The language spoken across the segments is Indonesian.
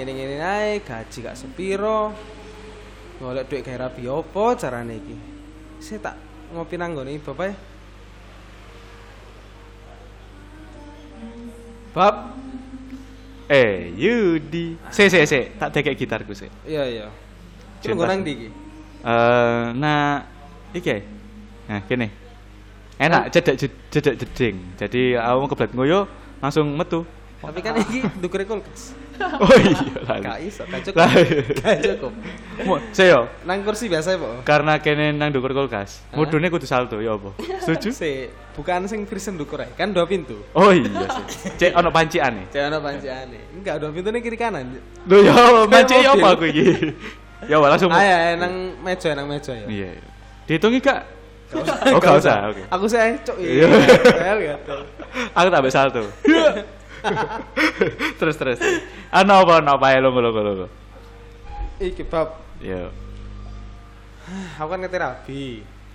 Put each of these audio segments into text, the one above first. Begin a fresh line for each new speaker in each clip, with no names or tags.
Kerjaan ngene-ngene ae, gaji gak sepiro. Golek duit gawe rabi opo carane iki? Saya tak ngopi nang nggone Bapak ya. Bab,
Eh, Yudi. Se se se, tak tekek gitarku sih.
iya iya. Cuma gue nang ndi iki?
Eh, nah iki ae. Nah, kene. Enak cedek cedek jeding. Jadi aku kebelet ngoyo langsung metu.
Tapi kan iki ndukure kulkas.
Oh iya
Gak
lali.
iso, gak cukup.
Lah.
Gak cukup.
Mo, seyo,
Nang kursi biasa ya, Pak.
karena kene nang dukur kulkas. Mudune kudu salto ya apa? Setuju?
Si, bukan sing prison ndukur ae, kan dua pintu.
Oh iya sih. Cek ono panciane.
Jangan ada panciane. Enggak, dua pintu nih kiri kanan.
Lho ya manci ya apa aku iki? Ya langsung.
Ayo, ayo nang meja, nang meja ya.
Iya. iya. Dihitungi gak? Oh, gak usah.
Aku sih ae, cuk.
Iya.
Iya, gitu.
Aku tak ambek salto. terus terus. Ano apa ano apa ya lo lo lo.
Iki bab,
Yo.
aku kan ngerti rabi.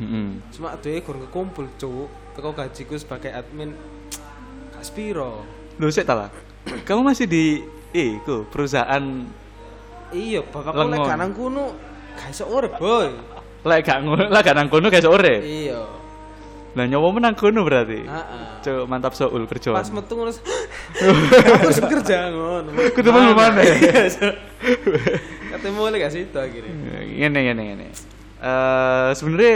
Heeh.
Cuma dhewe kurang kekumpul, cuk. Teko gajiku sebagai admin gak.
Lu sik ta lah. Kamu masih di iku perusahaan
Iya, bapakku lek
Lengon.
gak nang kono gak iso urip, boy.
lek gak ngono, lek gak nang kono guys ore.
Iya.
Lah nyowo menang kono berarti.
Heeh.
Cuk, mantap soul kerjaan.
Pas metu ngono. Aku harus kerja ngono.
Ketemu di mana?
Iya. Ketemu oleh gak situ akhirnya.
Ngene ngene ngene. Eh sebenarnya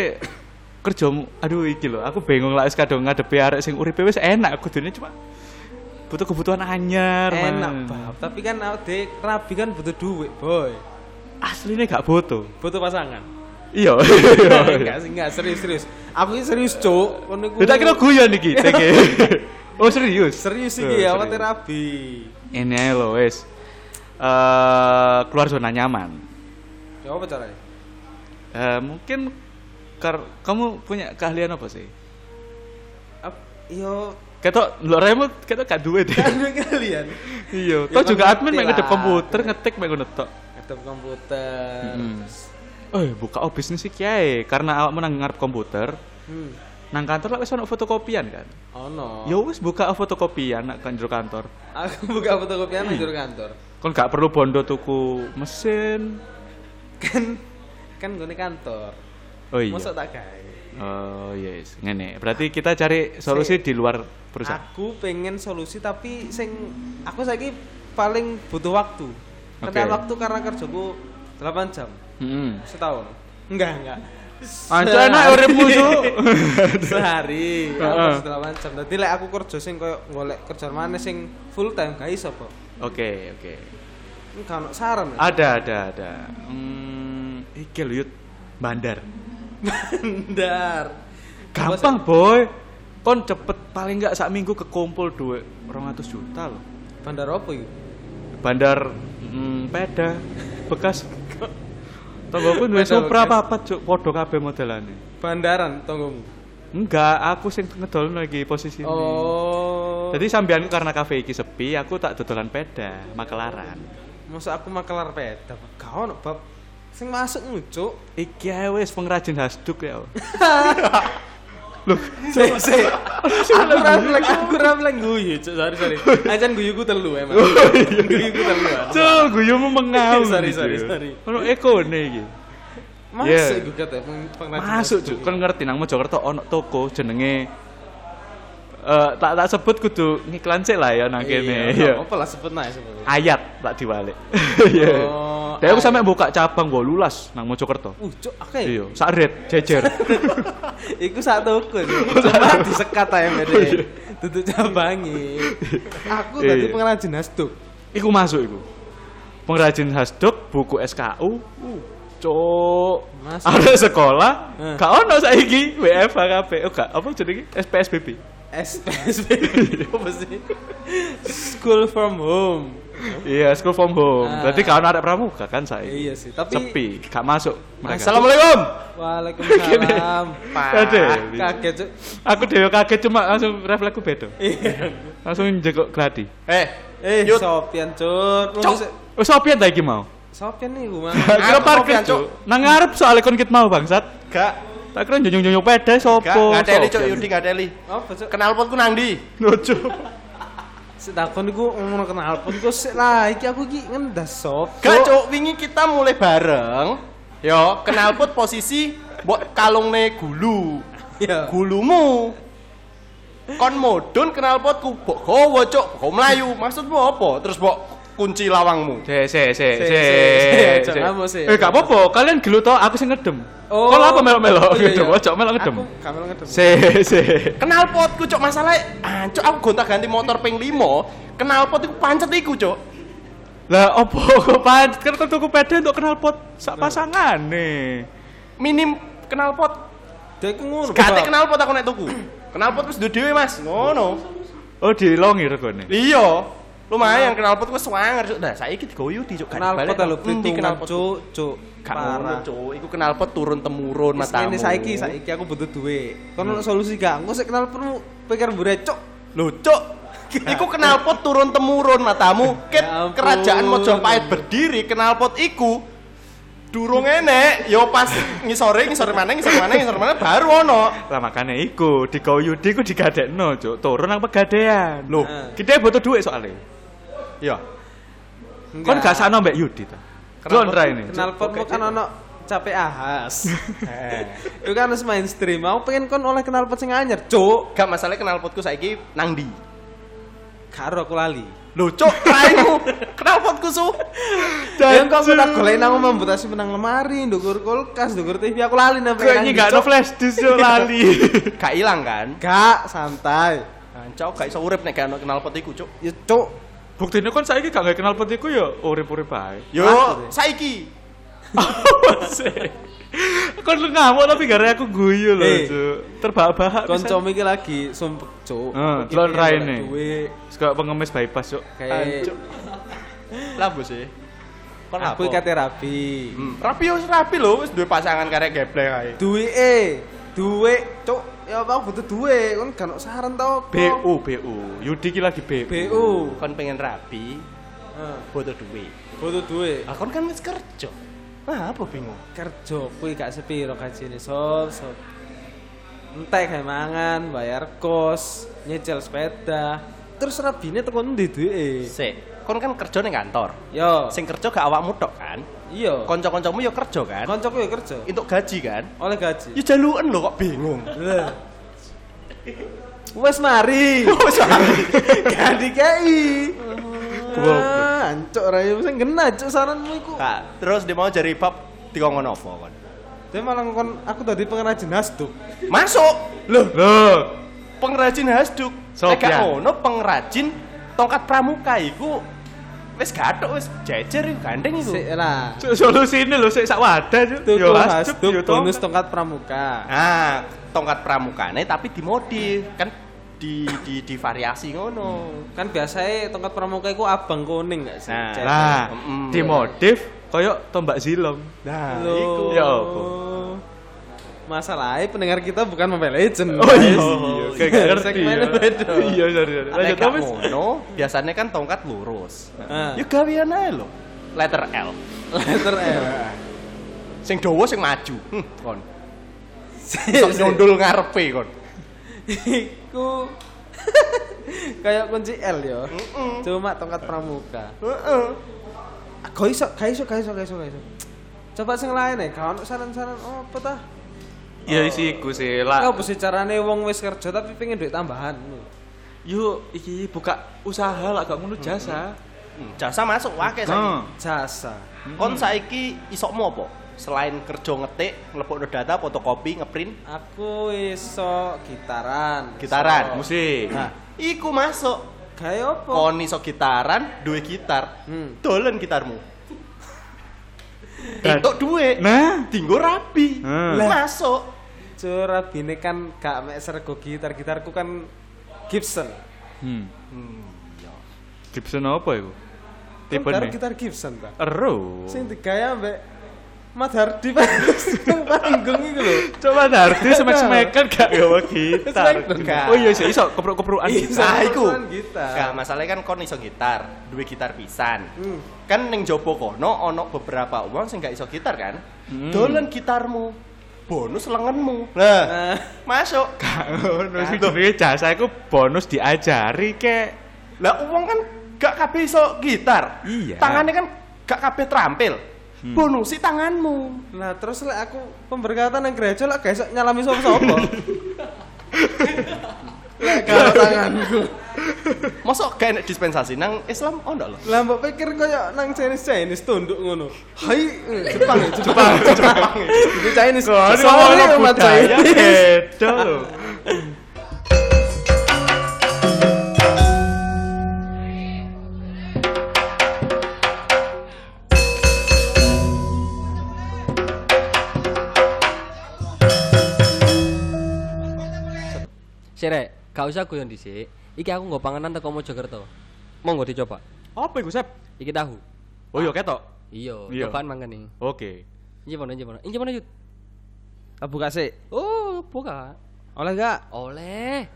kerjamu aduh iki lho, aku bingung lah kadang ngadepi arek sing uripe wis enak kudune cuma butuh kebutuhan anyar.
Enak, bab. Tapi kan awake rabi kan butuh duit, boy.
Aslinya gak butuh.
Butuh pasangan.
Iya.
enggak sih, enggak serius serius. Aku ini serius, Cuk. Ngono iku.
Kita kira guyon iki, teke. Oh serius?
serius iki ya, awake rabi.
Ini ae lho wis. Eh keluar zona nyaman.
Ya apa caranya?
Eh mungkin kar kamu punya keahlian apa sih?
Ap- Yo
Ketok lho remote ketok gak duwe deh.
kan kalian.
Iya,
Ya
toh juga admin mek ngedep komputer ngetik mek ngono tok.
Ngadep komputer.
Mm. Eh, buka oh bisnis iki ae karena awakmu nang ngarep komputer.
Hmm.
Nang kantor lah wis ono fotokopian kan.
Ono.
Ya wis buka fotokopian nak kan jero kantor.
Aku buka fotokopian nang jero kantor.
Kon gak perlu bondo tuku mesin.
Kan kan gue kantor.
Oh iya.
Masa tak gawe.
Oh yes, ngene. Berarti kita cari solusi di luar perusahaan.
Aku pengen solusi tapi sing aku saiki paling butuh waktu. Karena waktu karena kerjaku 8 jam
Heeh.
setahun. Enggak, enggak.
Anjir enak uripmu, Cuk.
Sehari. Aku harus 8 jam. Dadi lek aku kerja sing koyo golek kerjaan mana sing full time gak iso, Pak.
Oke, oke.
Enggak ono saran.
Ada, ada, ada. Hmm, iki lho. Bandar.
Bandar.
Gampang, boy. Kon cepet paling enggak sak minggu kekumpul duit 200 juta loh.
Bandar apa iki?
Bandar hmm, peda bekas. Tonggoku duwe
Peda
Supra papat, Cuk. Padha kabeh modelane.
Bandaran tonggomu.
Enggak, aku sing ngedol lagi posisi
Oh.
Jadi sampean karena kafe iki sepi, aku tak dodolan peda, makelaran.
Masa aku makelar peda? Gak ono, Bab. Sing masuk ngucuk.
Iki ae wis pengrajin hasduk ya. Loh,
Sik, sik. Aku ramlek, aku ramlek guyu, cuk. Sorry, sorry. Ajan guyuku telu emang. Guyuku telu.
Cuk, guyumu mengaum.
Sorry,
gitu.
sorry, sorry.
Ono ekone iki.
Masuk
Yeah.
peng- pengrajin
Masuk, Cuk. Kon ngerti nang Mojokerto ono toko jenenge eh tak tak sebut kudu ngiklan sik lah ya nang kene.
Iya,
Iya.
apa lah sebut nae sebut.
Ayat tak diwalik. Iya.
Oh,
Dia aku sampe buka cabang 18 nang Mojokerto.
Uh, cuk, oke.
Iya, sak red jejer.
Iku satu toko. Cuma disekat aja mbak Tutup cabangi. Aku tadi
Iya.
pengrajin hasduk.
Iku masuk iku. Pengrajin hasduk, buku SKU. Uh, cuk.
Masuk.
Ada sekolah,
Eh.
gak ono saiki WFH kabeh. Oh, gak apa jenenge? SPSBB.
SPSB. Apa sih? School from home.
Iya, school from home.
Ah.
Berarti ono arek pramuka kan saiki.
Iya sih, tapi
Sepi, gak masuk mereka.
Assalamualaikum. Waalaikumsalam. Pak.
Aduh.
Kaget, Cuk.
Aku dhewe kaget cuma langsung refleksku beda.
Iya.
Langsung njekok gladi.
Eh,
Eh, Cuk.
Cuk.
Oh, sopian ta iki mau?
Sopian nih gua.
Kira
Aku
parkir.
Cuk.
Nang ngarep soalnya kon kit mau bangsat.
gak,
Tak kira njunjung-njunjung pede sopo.
gak teli cok,
Sopian.
Yudi gak teli.
Apa, Cuk?
Kenal potku nang di.
Lucu.
Si Sik takon iku ngono kenal pot iku sik lah iki aku iki ngendas sop.
Gak cuk, wingi kita mulai bareng. Yo, knalpot posisi mbok kalungne gulu.
Ya.
Gulumu. Kon modun knalpotku mbok gowo cuk, kok mlayu. Maksudmu apa? Terus mbok kunci lawangmu.
Se se se
Se, jangan mau se.
Eh gak apa-apa, kalian gelut to aku sing ngedem.
Oh.
Kalau apa melok-melok
Oh, iya,
ngedem,
iya.
ojo melok ngedem.
Aku gak melok ngedem.
Se se.
Knalpotku cuk masalah ancuk aku gonta-ganti motor ping 5. Knalpot iku pancet iku cuk.
Lah opo kok pancet kan tuku peda untuk kenal pot sak pasangane.
Minim knalpot.
Dek iku ngono. Bang.
knalpot aku nek tuku. Knalpot wis duwe dhewe Mas. Ngono.
Oh dilongi regone.
Iya. Lumayan knalpot wis swanger cuk. Nah, saiki digoyu di cuk.
Kenal pot lho perhitungan
knalpot?
cuk, cuk.
Gak ngono,
Parah.
Cuk. Iku knalpot turun temurun
Wis
matamu.
ngene saiki saiki aku butuh duit. Kono ono solusi gak? Engko sik kenal permu pikir mbure cuk.
Lho, cuk. Iku knalpot turun temurun matamu. Ket
Ya
kerajaan Mojopahit berdiri knalpot iku durung enek, yo pas ngisore ngisore mana ngisore mana ngisore mana baru ono.
Lah makane iku digoyu iku digadekno, Cuk. Turun nang pegadean.
Loh,
Nah.
Kita butuh duit soalnya.
Iya.
Kon gak sakno mbek Yudi ta. Kon ra ini.
Kenal potmu kan ono capek ahas.
Eh.
Itu kan harus mainstream. Aku pengen kon oleh kenal pot sing anyar, cuk.
Gak masalah knalpotku saiki nang ndi?
Karo aku lali.
Lho, cuk, raimu knalpotku su.
Dan kok aku tak golek nang omah mbutasi menang lemari, ndukur kulkas, ndukur TV, aku lali nang
Kok iki gak ono flash disk yo lali.
Gak ilang kan?
Gak, santai.
Ancok gak iso urip nek gak ono knalpot iku, cuk.
Ya cuk.
Buktine kon saiki gak kenal pot iku yo urip-urip bae.
Yo,
deh.
saiki.
Kon lu ngamuk tapi gara aku guyu lho,
Eh.
Cuk. Terbahak-bahak.
Konco iki lagi sumpek, cuk.
Heeh,
pengen
raine.
duit.
Suka pengemis bypass, Cuk.
Kayak
bos e. Kon
aku kate rapi.
Hmm, rapi wis rapi lho, wis duwe pasangan karek geblek ae.
Duit eh, duit, cuk. Ya aku butuh duit, kon gak saran tau apa?
BU, BU. Yudi ki lagi BU.
BU.
Kon pengen rapi,
Heeh.
butuh duit.
Butuh duit.
Ah kon kan wis kerja. Nah, apa bingung?
kerja kuwi gak sepiro gajine sob sob entek kayak mangan bayar kos nyicil sepeda terus rabine teko ndi duwe
Sik, kon kan kerja ning kantor.
yo
Sing kerja gak awakmu tok kan?
Iya
Kanca-kancamu ya kerja kan?
koncoku ya kerja
Untuk gaji kan?
oleh gaji
Ya jaluken lho kok bingung.
Wes mari
Wes mari.
gak dikei
Goblok.
Ah, ancuk ra yo sing kena cuk saranmu iku
Kak, terus dia mau jadi bab dikongkon apa kon?
dia malah kon aku tadi pengrajin hasduk
Masuk. Loh,
Loh,
pengrajin hasduk. Nek
Sopian.
gak ngono pengrajin tongkat pramuka iku wis gathuk wis jejer iku gandeng iku.
sik lah
solusinya lho sik sak wadah, Cuk.
tuku
Yo
hasduk
yo
bonus
tong.
tongkat pramuka
Nah, tongkat pramukane tapi dimodif kan di di di variasi ngono.
kan biasanya tongkat pramuka itu abang kuning gak sih?
Nah.
Nah,
Mm.
dimodif koyo tombak zilong.
Nah,
Loh.
iku.
Ya apa?
Masalahnya pendengar kita bukan Mobile Legend.
Oh
guys.
iya, kayak gak ngerti.
Segmennya
ya.
beda.
Iya, sorry, sorry. Lanjut
ngono, biasanya kan tongkat lurus.
Ah.
Yuk gawean ae lho. Letter L.
Letter L.
Sing dawa sing maju. Hm, kon. Sok nyundul ngarepe kon.
Iku kayak kunci L ya. Cuma tongkat pramuka.
Heeh.
Gak iso, gak iso, gak iso, gak iso, gak iso. Coba sing lain ya, kalau ono saran-saran oh, apa tah?
Ya isi iku sih
Lah apa sih carane wong wis kerja tapi pengen duit tambahan.
Yuk, iki buka usaha lah gak ngono jasa.
Hmm, Jasa masuk wake saiki.
Jasa.
Kon saiki isokmu apa? Selain kerja ngetik, ngelepokno data, fotokopi, ngeprint,
Aku iso gitaran.
Gitaran,
iso-
Musik.
nah, iku masuk.
Kayak apa?
Kon iso gitaran, duwe gitar.
Hmm.
Dolen gitarmu.
Dan-
Entuk duwe.
Nah,
Tinggo rapi.
Hmm.
Masuk.
Cura bine kan gak mek sergo gitar, gitarku kan Gibson.
hmm.
Hmm, ya.
Gibson apa iku?
Tipe
nih.
gitar Gibson ta.
Ero.
Sing digaya mbek Mat Hardi panggung iku lho.
Coba darti semek-semekan gak gawa gitar.
Semek-semek.
Oh iya sih, iso kepruk-keprukan
Iya.
gitar.
Nah, iku.
Gitar.
Gak, masalahnya kan kon iso gitar, duwe gitar pisan.
Hmm.
Kan ning jopo kono ono beberapa uang sing gak iso gitar kan.
Hmm.
Dolen gitarmu. Bonus lenganmu. Lah,
Nah,
masuk.
Sih jenenge jasa iku bonus diajari kek.
Lah uang kan gak kabeh iso gitar.
Iya.
Tangannya kan gak kabeh terampil. Bonusi tanganmu.
Nah, terus lek aku pemberkatan yang gereja gak iso nyalami. Lek kalau tanganku.
Gak enak dispensasi nang Islam oh ndak lho.
Lah mbok pikir koyo nang Chinese Chinese tunduk ngono. Hai, eh, Jepang, ya, Jepang, Jepang. Itu Chinese. Sorry umat Chinese.
beda loh.
Sirek, gak usah guyon dhisik. Iki aku nggo panganan teko Mojokerto. Monggo dicoba.
Apa iku, Sep?
Iki tahu.
Oh iya ketok.
Iya,
Iya.
cobaan mangan nih.
Oke.
Inji mana, inji mana? Inji mana, Yud?
Tak buka sih.
Oh, buka.
Oleh gak?
Oleh.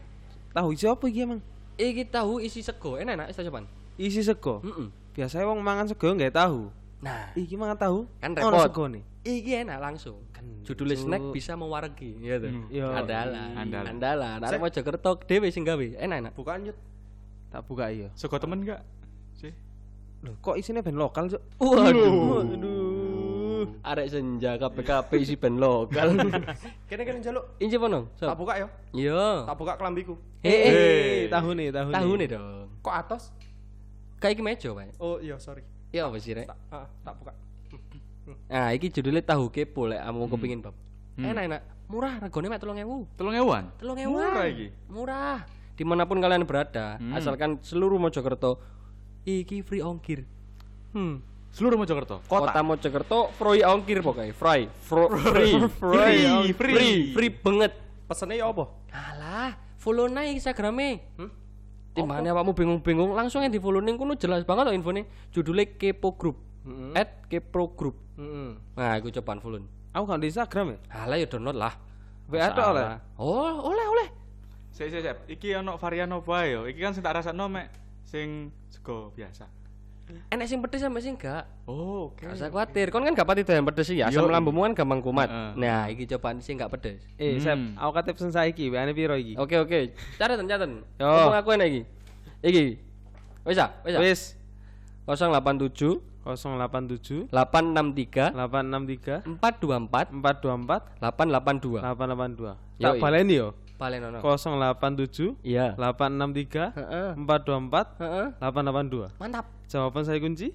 Tahu isi apa iki emang?
Iki tahu isi sego. Enak enak, ista cobaan.
Isi sego.
Heeh.
Biasanya wong mangan sego nggak tahu.
Nah,
Iki mangan tahu.
kan repot.
sego nih.
Iki enak langsung. Kan
Cuk.
snack bisa mewaregi, ya tuh.
Hmm.
Yo.
Andalan.
Andalan.
Andalan. Arek Mojokerto dhewe sing gawe. Enak enak.
Bukan yut.
Tak buka iya.
Sego temen enggak? Sih.
Loh, kok isinya band lokal, Cuk?
Waduh.
Waduh.
Arek senja KPKP isi band lokal.
Kene kene njaluk.
Inji mana?
Tak
Sob.
buka ya.
Iya.
Tak buka kelambiku.
Eh. Eh,
tahu nih, tahu nih.
Tahu nih dong.
Kok atas?
Kayak iki meja, Pak.
Oh iya, sorry.
Ya apa sih, Rek?
Tak ah, tak buka.
Nah, iki judulnya tahu kepo lek kamu kepengin, Bab.
Hmm.
Enak-enak. Murah, regane mek 3000.
Telung ewan.
3000.
Murah iki.
Murah. Di mana pun kalian berada,
Hmm.
asalkan seluruh Mojokerto iki free ongkir. Hmm.
Seluruh Mojokerto.
Kota, Mojokerto free ongkir pokoknya, free. Fro- free.
Free, free.
free. Free banget.
Pesennya ya apa?
Alah, follow naik Instagramnya.
Hmm?
Timbangane awakmu bingung-bingung, langsung yang di follow ning kono jelas banget kok infone. Judulnya Kepo Group.
Heeh.
At Kepro Group.
Heeh.
Nah, aku cobaan follow.
Aku kan di Instagram ya.
Alah ya download lah.
WA tok oleh.
Oh, oleh oleh.
Sik sik. Iki ono varian apa yo? Iki kan sing tak rasakno mek sing sego biasa.
Enek sing pedes sampe sing enggak.
Oh, oke.
Gak usah khawatir, kon kan gak pati doyan pedes sih ya. Asam lambungmu kan gampang kumat.
Heeh.
Nah, iki cobaan sing enggak pedes.
Eh, Sep,
Hmm.
aku kate pesen saiki, WA-ne piro iki?
Oke oke. Catatan catatan.
Yo.
Ngomong aku enek iki. Iki. Wis ah, wis ah.
Wis
087
087
863
863
424
424
882.
882.
Yoi.
Tak baleni yo.
Palenono.
087
Iya.
863
Heeh.
424
Heeh.
882.
Mantap.
Jawaban saya kunci?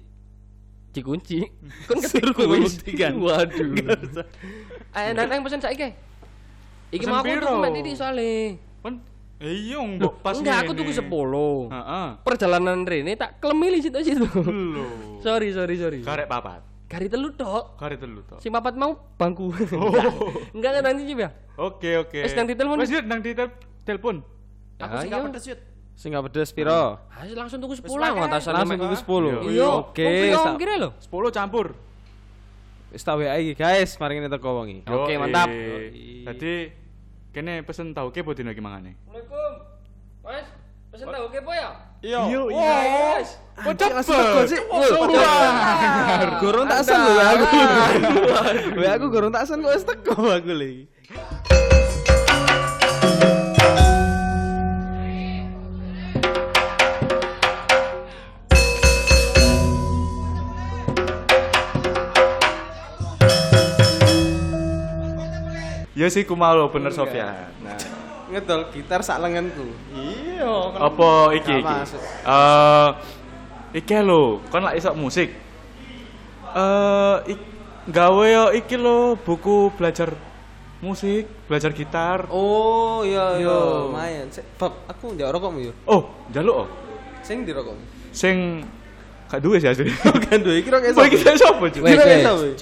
Dikunci. Kon kuis.
membuktikan.
Waduh. Ayo nang nang pesen saiki. Iki
Pesen
mau aku
piro?
tuku mek titik soalé.
Kon eh iya mbok pas
Enggak, aku tuku 10.
Heeh.
Perjalanan rene tak kelemili situ-situ.
Lho.
sorry, sorry, sorry.
Karek papat.
Kari telu tok.
Karek telu tok.
Sing papat mau bangku. Enggak enggak nanti ya.
Oke oke.
Wes, nang ditelepon.
Wes yuk nang ditel- telepon.
Aku
Ah, iya.
gak pedes yut.
Sing gak pedes piro?
Ah, langsung tuku 10
wae.
atasan
Langsung tuku 10.
Iya,
Oke, sa-
ongkire lho.
10 campur.
wis tak WA iki, guys. Mari kita teko wongi.
Oke, mantap.
Tadi kene pesen tahu kepo dino iki mangane.
Assalamualaikum. Pesen tahu kepo ya?
Iya.
Iya,
Yes.
Anjir, langsung teko sih. Gorong tak sen lho aku. WA aku gorong tak sen kok wis teko aku lagi.
Ya sih ku mau lho, bener Sofyan.
Nah, ngedol gitar sak lenganku.
Iya.
Apa iki
Gak
iki? Eh iki lho, kon lak iso musik. Eh ik, gawe yo iki lho buku belajar musik, belajar gitar.
Oh, iya iya, lumayan. Bab, aku ndak rokokmu yo.
Oh, njaluk oh.
Sing di rokokmu.
Sing gak duwe sih asli.
Kan duwe iki rokok
Apa iki saya sapa, Cuk?
Wes.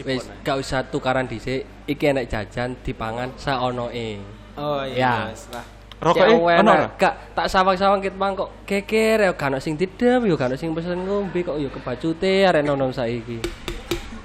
wes, gak usah tukaran dhisik. Iki enek jajan dipangan saonoe.
Oh
Ya.
iya.
Rokoke
Cek
ono ora?
Gak tak sawang-sawang ket mang kok keker ya gak ono sing didem yo gak ono sing pesen ngombe kok yo kebacute arek nonom saiki.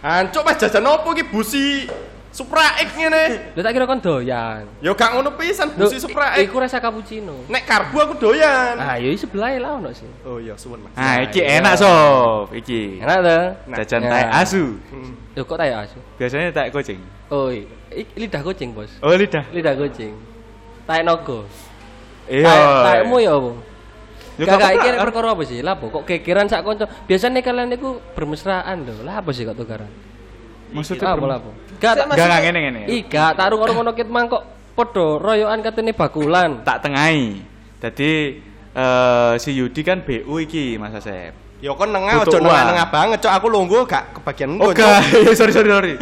Hancuk pas jajan opo iki busi Supra X ngene.
Lha tak kira kon doyan.
Ya gak ngono pisan busi Supra X.
Iku rasa cappuccino.
Nek karbu aku doyan.
Ah, yo sebelah lah ono sih.
Oh iya, suwun Mas.
Nah, iki enak sob, iki.
Enak ta?
Jajan
Nah.
tai asu.
Hmm.
Yo kok tayo asu.
Biasanya tai kucing.
Oh, i- i- lidah kucing, Bos.
Oh, lidah.
Lidah kucing. Tai nogo.
Iya.
Tai- Taekmu ya apa?
Ya
Gak iki perkara apa sih? Lah kok gegeran sak kanca. Biasanya kalian niku bermesraan lho. Lah apa sih kok tukaran?
Maksudnya
lah apa? Gak tak-
Gak gak ngene ngene.
Iga taruh ngono-ngono kit mang kok padha royokan katene bakulan.
Tak tengahi. Jadi eh si Yudi kan BU iki Mas Asep.
Ya kon nengah aja nengah-nengah banget, Cok. Aku lungguh gak kebagian engko,
gak,
Cok.
sorry sorry sorry.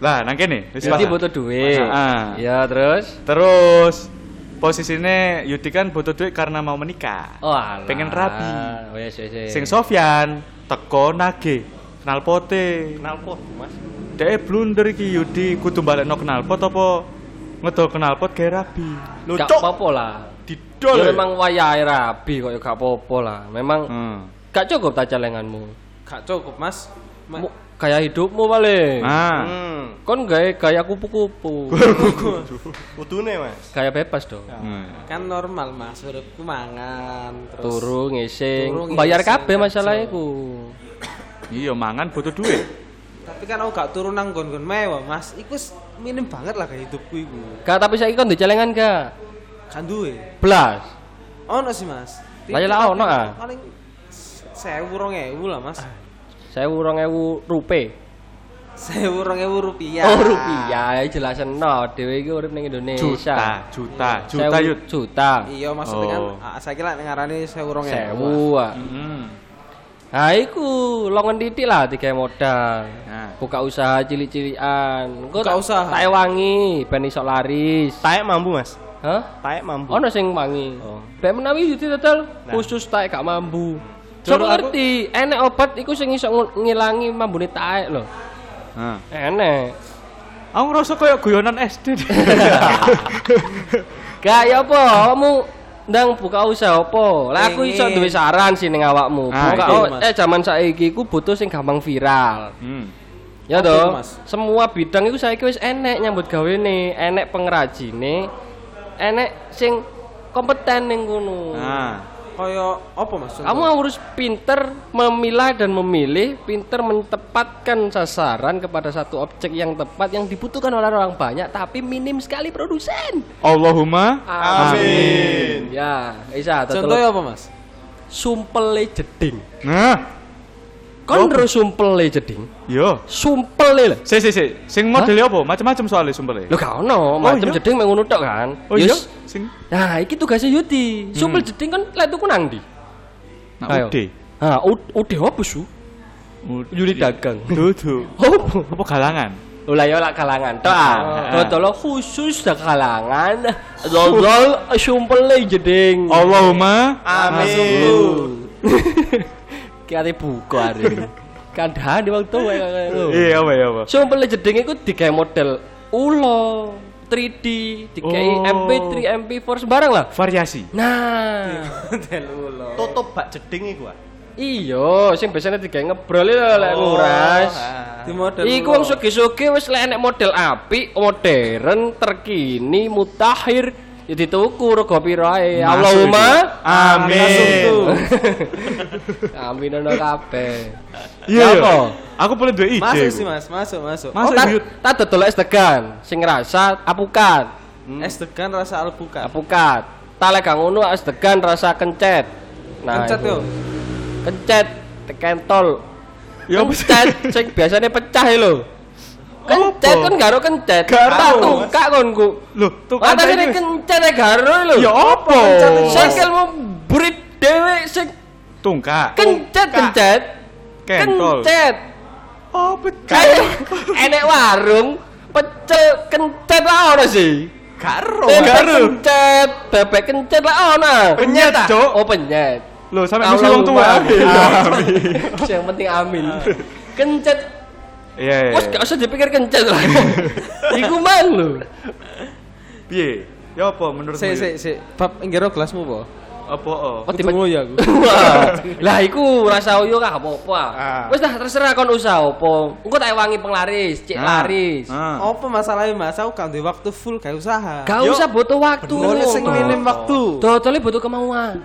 Lah, nang kene wis
butuh duit.
Ah.
Ya terus
Terus posisinya Yudi kan butuh duit karena mau menikah.
Oh, alah.
Pengen rabi.
Oh, yes, yes, yes.
Sing Sofyan teko nage kenal pote.
Knalpot, Mas.
Dek blunder iki Yudi kudu balekno knalpot apa ngedol knalpot gawe rabi.
Lho,
Gak apa-apa lah.
Didol.
Ya
ya.
memang wayahe rabi kok ya gak apa-apa lah. Memang
Hmm.
gak cukup ta celenganmu.
Gak cukup, Mas. Ma-
Mu- Gaya hidupmu paling.
Ah.
Hmm.
Kon gawe gaya kupu-kupu.
Kudune, Mas.
Gaya bebas dong.
Hmm.
kan normal Mas, uripku mangan terus
Turu ngising,
Turu,
bayar kabeh
kerja.
masalahnya ku.
Iya mangan butuh duit.
Tapi kan aku gak turun nang gon-gon mewah, Mas. Iku wis minim banget lah gaya hidupku iku.
Gak tapi saiki kon duwe celengan gak?
Kan duwe.
Blas.
Ono sih, Mas.
Lah ya lah ono, ah.
Paling 1000 2000 lah, Mas.
1000 2000 rupiah.
1000 2000 rupiah.
Oh rupiah, ya jelasen no, dhewe iki urip ning Indonesia.
Juta, juta, juta
Sewu-. Juta.
Iya, maksudnya kan
Oh.
ah, saiki lek ngarani 1000 2000.
Sewu. ah.
Hmm.
Nah, iku longan titik lah tiga modal.
Nah.
Buka usaha cilik-cilikan.
Buka usaha?
Tak wangi ben iso laris.
Taek mampu, Mas.
Hah?
Taek mampu.
Ono sing wangi.
Oh.
Bek menawi yudi total
Nah.
khusus taek gak mambu.
Jur,
Coba
aku-
ngerti, enek obat iku sing iso ngilangi mambune taek lho.
Nah.
Enek.
Aku ngerasa kayak guyonan SD.
Gak ya apa, kamu ndang buka usaha apa? Lah aku iso duwe saran sih ning awakmu.
Ah,
Buka oh, eh zaman saiki ku butuh sing gampang viral.
hmm.
Ya
Apa
toh, semua bidang itu saiki wis enek nyambut gawe nih, enek pengrajine, enek sing kompeten ning kono.
Nah.
Kaya apa, Mas?
Kamu harus pinter memilah dan memilih, pinter menempatkan sasaran kepada satu objek yang tepat yang dibutuhkan oleh orang banyak, tapi minim sekali produsen.
Allahumma
Amin.
Ya, Isa,
Contohnya apa, Mas?
sumpele jeding.
Nah,
Kon terus sumpele jeding.
yo.
Sumpele lho.
Si si si, sing modele apa? Macam-macam soalnya sumpele.
Lho gak ono, macam
iya?
jeding mek ngono tok kan.
Oh iya, sing
Nah, iki tugasnya Yudi. Sumpel jeding kan lek tuku nang ndi? Ayo.
ude.
Ah, ud- ude apa su? Yudi dagang.
Dudu.
Apa?
Apa galangan?
Oh lah ya lah kalangan tok.
Ah.
Ah. Dodol khusus dah kalangan. Dodol sumpel jeding.
Allahumma
Amin.
Kate buka hari. Kandhan di waktu wae kaya ngono.
Iya apa ya apa?
Sumpel jeding iku digawe model ulo 3D, digawe
Oh.
MP3, MP4 sembarang lah.
Variasi.
Nah,
Model ulo.
Tutup bak jeding iku,
iya, sing biasanya digawe ngebrol lho lek nguras.
ah.
Di model
Iku wong sugih-sugih wis lek enek model apik, modern, terkini, mutakhir, ya dituku rego pira ae. Allahumma
Amin.
Amin ono kabeh.
Iya.
Ya
iya.
apa?
Aku boleh dua ide.
Masuk sih, Mas. Masuk, masuk.
Masuk
oh, tak tak dodol es degan sing rasa apukat.
Es degan rasa alpukat.
Apukat. Tak lek gak ngono es degan rasa kencet. Nah,
Kencet yo.
Kencet tekentol.
Ya apa sih?
kencet sing biasanya pecah lho. Kencet
Apa?
kan garo kencet.
Garo,
tukak konku.
Loh, tuh
Mata
ini-
kencet ya garo lho.
Ya apa?
Sekelmu burit dhewe sing
Tungkak.
kencet kencet.
Kentol.
Kencet.
Oh, pecah.
Kayak enek warung pecel kencet lah ono sih. Tempe
garo.
kencet, bebek kencet lah ono.
Penyet, ah? Cok.
Oh penyet.
Loh, sampai mesti wong tua.
Yang penting amin. Kencet.
Iya, iya.
Wes gak usah dipikir kencet lah. Iku man lho.
Piye? Ya apa menurutmu?
Si, si,
Yud?
si. Bab ngira gelasmu po.
Apa? oh?
Kudu ngoyo aku.
Lah iku rasa uyo gak apa-apa.
Ah.
Wes dah terserah kon usaha apa. Engko tak wangi penglaris, cek
Ah.
laris.
Ah.
Apa masalahnya, Mas? Aku gak duwe waktu full gak usaha.
Gak usah butuh waktu.
Boleh sing minim waktu.
Dodole butuh kemauan.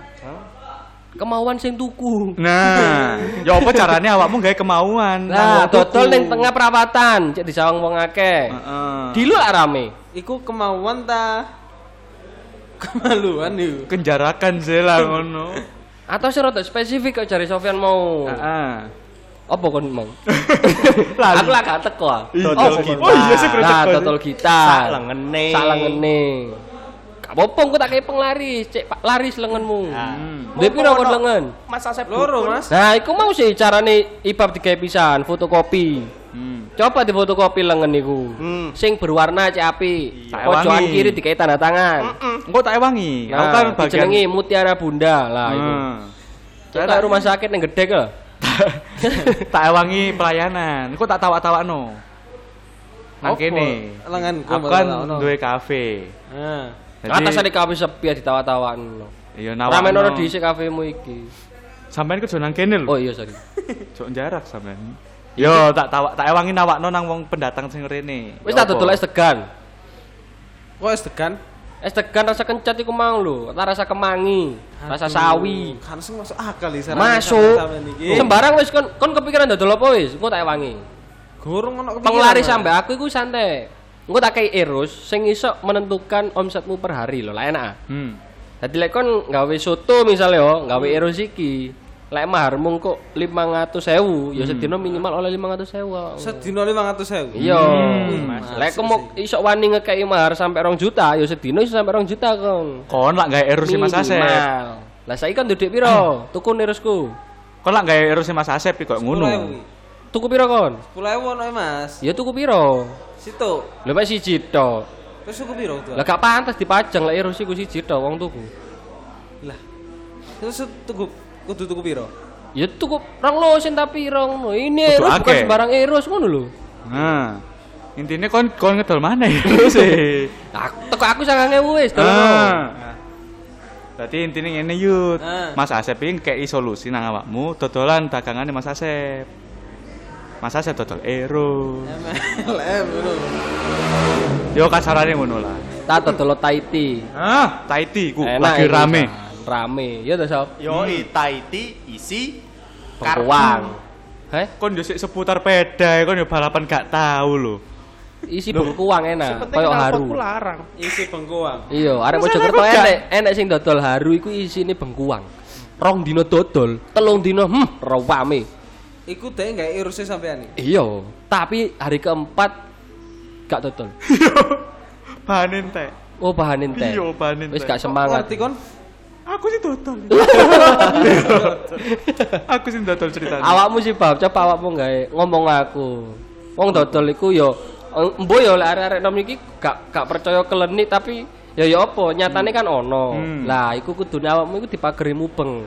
Kemauan sing tuku.
Nah, ya apa caranya awakmu gawe kemauan?
Nah, dodol ning tengah perawatan, cek disawang wong akeh.
Heeh.
Di lu lak rame.
Iku kemauan ta Kemaluan yuk.
Kenjarakan lah ngono.
Atau sih rada spesifik kok cari Sofyan mau.
Heeh.
Apa kon mau? Aku lah gak teko.
Dodol
Oh,
gitar.
Oh iya sih,
Nah, dodol gitar.
Sak lengene.
Sak lengene. Apa-apa aku tak kayak penglaris, cek pak laris lenganmu.
Hmm.
Dia piro kon lengan?
Mas Asep
Loro. Mas.
Nah, iku mau sih carane ibab digawe pisan, fotokopi.
Hmm.
Coba di fotokopi lengan niku.
Hmm.
Sing berwarna cek apik.
Tak
Pojokan
ewangi.
kiri dikai tanda tangan.
Engko tak ewangi. Aku
Nah,
kan bagian
dijenengi Mutiara Bunda lah itu.
Hmm.
Cek tak rumah sakit yang gede ke.
tak ewangi pelayanan. Engko tak tawak-tawakno. Nang
Apa?
kene.
Lenganku
Aku kan duwe kafe.
Nah.
Atas ada kafe sepi ditawa-tawaan.
Iya
Ramen
nawakno.
ono di isi kafemu iki.
Sampeyan kerja nang kene lho.
Oh iya sorry.
Jok jarak sampean. Yo tak tawak tak ewangi nawakno nang wong pendatang sing rene.
Wis
Ya
tak
apa?
dodol es degan.
Kok es degan?
Es degan rasa kencat iku mau lho, tak rasa kemangi, rasa sawi.
Kan sing masuk akal iki
Masuk. Sembarang wis kon kon kepikiran dodol apa wis? Engko tak ewangi.
Gorong ono kepikiran.
Penglaris sampe aku iku santai. Engko tak kei erus sing iso menentukan omsetmu per hari lho, lah enak. ah.
Hmm.
Dadi lek kon gawe soto misalnya yo, gawe erus iki. Lek maharmu kok 500.000, ya sedina minimal oleh 500.000.
Sedino 500.000.
Iya.
Hmm,
Lek kok mau iso wani ngekei mahar sampai 2 juta, ya sedina iso sampai 2 juta kon.
Kon lak gawe erusi Mas Asep.
Lah saiki kan dudik piro? Tuku nirusku.
Kon lak gawe erusi Mas Asep kok ngono.
10.000.
Tuku piro kon?
10.000 ono Mas.
Ya tuku piro?
Situ.
Lha mek siji tok.
Terus suku piro tuh?
Lah gak pantas dipajang lek erus iku siji tok wong tuku.
Lah. Terus tuku kudu tuku piro?
Ya tuku rong losen tapi rong. Ini erus bukan sembarang erus ngono lho.
Nah. Intinya kon kon ngedol mana itu sih.
Aku teko aku 9.000 wis dono.
Ah. Berarti intinya ngene yut.
Ah.
Mas Asep iki kei solusi nang awakmu dodolan dagangane Mas Asep. Mas Asep dodol ero.
MLM.
Yo kasarane ngono lah.
Tak dodol Taiti.
Ah, Taiti ku lagi rame.
Rame. Ya to, Sob.
Yo itaiti isi
Bengkuang. Heh,
Kon yo seputar peda, kon yo balapan gak tahu lho.
isi bengkuang enak, koyo haru.
larang.
Isi bengkoang.
Iya, arek Mojokerto enek, enek sing dodol haru iku isine bengkuang. Rong dino dodol, telung dino hmm rawame.
Iku deh enggak iruse sampean iki.
Iya, tapi hari keempat gak dodol.
Bahan entek.
Oh, bahan ente.
Iya, bahan
Wis
entek.
gak semangat.
Ngerti kon?
Aku sih dodol. Aku sih dodol ceritanya.
Awakmu sih bab, coba awakmu gawe ngomong aku. Wong dodol iku yo embo yo lek arek-arek nom iki gak gak percaya kelenik tapi ya ya apa nyatane kan ono.
Hmm.
Lah iku kudune awakmu iku dipageri mubeng.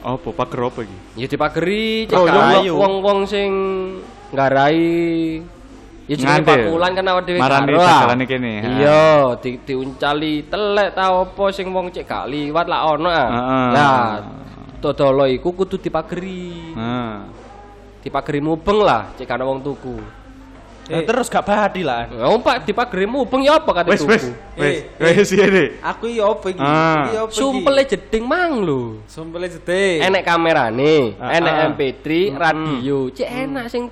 Apa pager apa iki?
Ya dipageri
Oh,
cek
iya.
wong wong-wong sing nggarai Ya jenenge pakulan kan awak dhewe
Marani dagalane kene.
Iya, di, diuncali telek ta apa sing wong cek gak liwat lah ono ah.
Heeh.
Lah, dodolo iku kudu dipageri.
Nah.
Dipageri mubeng lah cek ana wong tuku.
Nah, terus gak badi lah.
Ya Pak dipageri mubeng ya apa kate
Wes
tuku.
wes wes
Eh,
wes ini.
Aku iki opo iki?
Ah.
Iki iki?
Sumpele jeding mang lho.
Sumpele jedhe.
Enek kamerane,
Ah,
enek
ah.
MP3, radio. Cek enak sing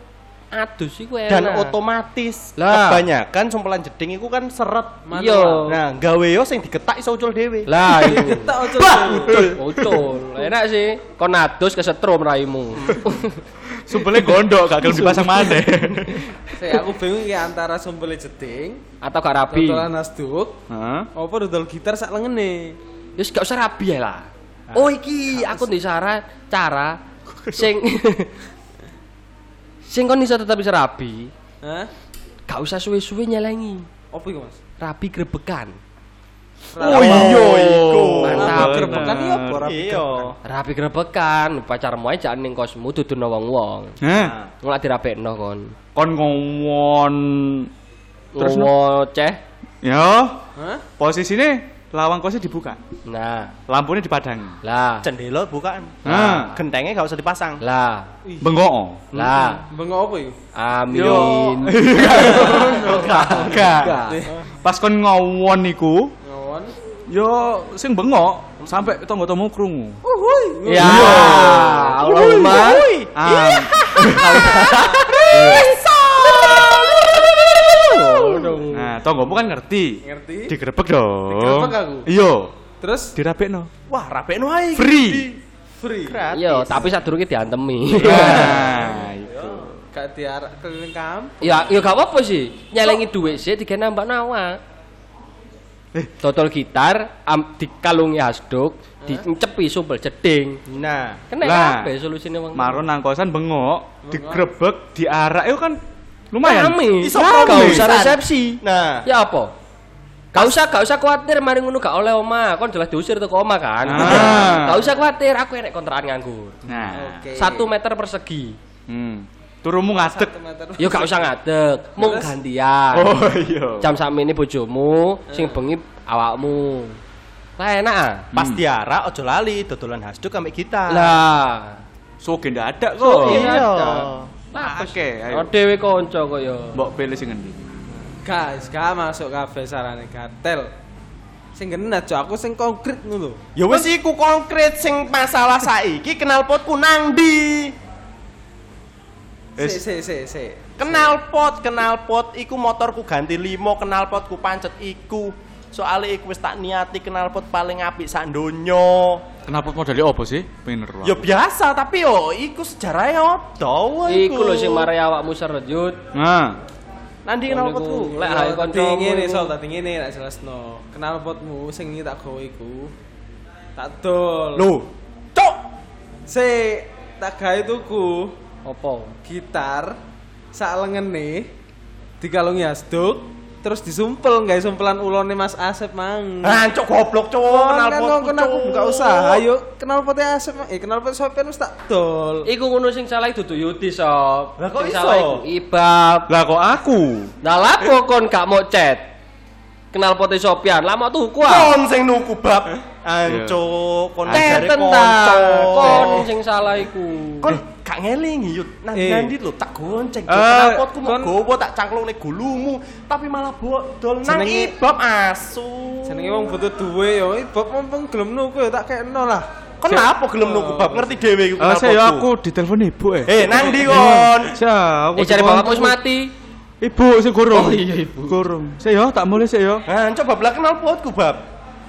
adus iku enak.
Dan otomatis
Lah.
kebanyakan sumpelan jeding iku kan seret.
Iya.
Nah, gawe yo sing digetak iso ucul dhewe.
Lah iku.
Ketak ojo.
Ucul. Enak sih. Kon adus kesetrum raimu.
Sumpelnya gondok gak gelem dipasang maneh.
Saya aku bingung iki antara sumpele jeding,
Atau gak rabi.
dodolan nasduk,
Heeh.
apa dodol gitar sak lengene.
Wis gak usah rabi ya lah. Oh iki aku di cara cara sing sing kon iso tetep bisa rabi,
Hah?
gak usah suwe-suwe nyelengi.
Apa iku, Mas?
Rabi grebekan.
Oh iya iku.
Mantap.
Gerbekan iya apa rapi
Iya.
Rabi grebekan, pacarmu ae jangan ning kosmu dudune wong-wong.
Nah,
Ngelak dirapekno kon.
kon ngomong Terus?
Ngoceh.
ya
Hah?
posisine lawang kosnya dibuka,
Nah,
lampunya dipadang.
lah,
Jendela bukaan.
Nah.
Gentengnya gak usah dipasang.
lah,
Bengok.
lah.
Bengok apa iku?
Amin.
Enggak, enggak. Pas kon ngawon iku,
Ngawon.
yo sing bengok sampai tonggo-tonggo krungu.
Ya, Allahumma.
Ah, tonggomu kan ngerti.
Ngerti?
Digerebek dong.
Digerebek aku?
Iya.
Terus
Dirapekno.
Wah, rapekno ae.
Free.
free.
Gratis.
Iya, tapi sadurunge diantemi.
Nah, itu.
Gak diarak keliling kampung.
Ya, ya gak apa-apa sih. Nyelengi duit sih digawe nambah nawa.
Eh.
Total gitar am, dikalungi hasduk, dicepi sumpel jeding.
Nah,
Kena
Lah.
kabeh solusine wong.
Maron nang kosan bengok, digrebek, diarak itu kan lumayan.
Rame.
Iso
Gak usah resepsi.
nah.
Ya apa? Gak usah, gak usah khawatir mari ngono gak oleh oma, kon jelas diusir teko oma kan.
Ah.
Gak usah khawatir, aku enek kontrakan nganggur.
Nah,
Oke.
Satu meter persegi.
hmm. Turumu ngadeg.
Meter.
Ya gak usah ngadeg, mung
Terus?
gantian.
Oh iya.
Jam sakmene bojomu, sing bengi awakmu. Lah enak ah.
Pas diarak ojo lali dodolan hasduk ambek kita.
Lah,
Soge ndak ada kok.
Soge
iya.
ndak ada.
Oke, ayo.
Oh dhewe kanca kok ya.
Mbok pilih sing endi?
Guys, gak masuk kafe sarane gatel. Sing genah cok, aku sing konkret ngono.
Ya wis iku konkret sing masalah saiki knalpotku nang ndi?
Si si si si.
Knalpot, knalpot iku motorku ganti limo, knalpotku pancet iku. Soale iku wis tak niati knalpot paling apik sak donya.
Kenapa modalnya opo sih? Pengen neru.
Ya biasa, tapi yo iku sejarahnya odo
Iku lho sing marai awakmu seret yut.
Nah,
Nanti knalpotku.
Lek hae
Tadi
kancamu.
ngene
iku.
sol, tadi ngene tak jelasno. Kenal potmu sing iki tak gawe iku. Tak dol.
Lho, cok.
Si tak gawe tuku
Apa?
gitar sak lengene dikalungi asduk terus disumpel nggak sumpelan ulone Mas Asep mang.
Hancuk goblok cok,
kan
knalpotku.
kan aku buka usaha. Ayo kenal potnya Asep Mang. eh kenal pot sopen wis tak dol.
Iku ngono sing salah dudu Yuti sob.
Lah kok iso?
iku Ibab.
lah kok aku?
Lah lapo kon gak mau chat? Kenal pote Sopian, lama tuku ah.
Kon sing nuku bab. Kon
Teten
ajare
ta.
konco.
Kon sing salah iku.
Kon gak ngelingi yut.
Eh.
Nanti lho tak gonceng.
Eh,
Knalpotku mau
kon-
gowo tak cangklungne gulumu, tapi malah bodol nang ibab asu.
Jenenge wong butuh duwe yo, ibab mumpung gelem nuku yo tak kekno lah.
Kenapa gelem nuku bab? Ngerti dhewe iku
Eh, saya
knalpotku.
aku ditelepon ibu eh.
Eh, nang ndi kon?
Saya aku.
Eh cari bapakmu wis mati.
Ibu sing
Oh,
gurung.
iya, ibu.
Gurung. Saya yo tak mulai saya yo.
Nah, coba belah knalpotku bab.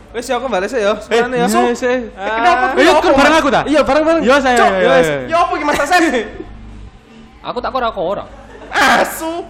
Wis yo aku yo, sebenarnya yo.
Iya, saya.
Eh, kenapa
Ah.
Ayo kan bareng aku ta?
Iya, bareng-bareng.
Yo saya. Yo,
ya wis.
yo.
Ya apa iki Asep?
Aku tak ora ora.
Asu.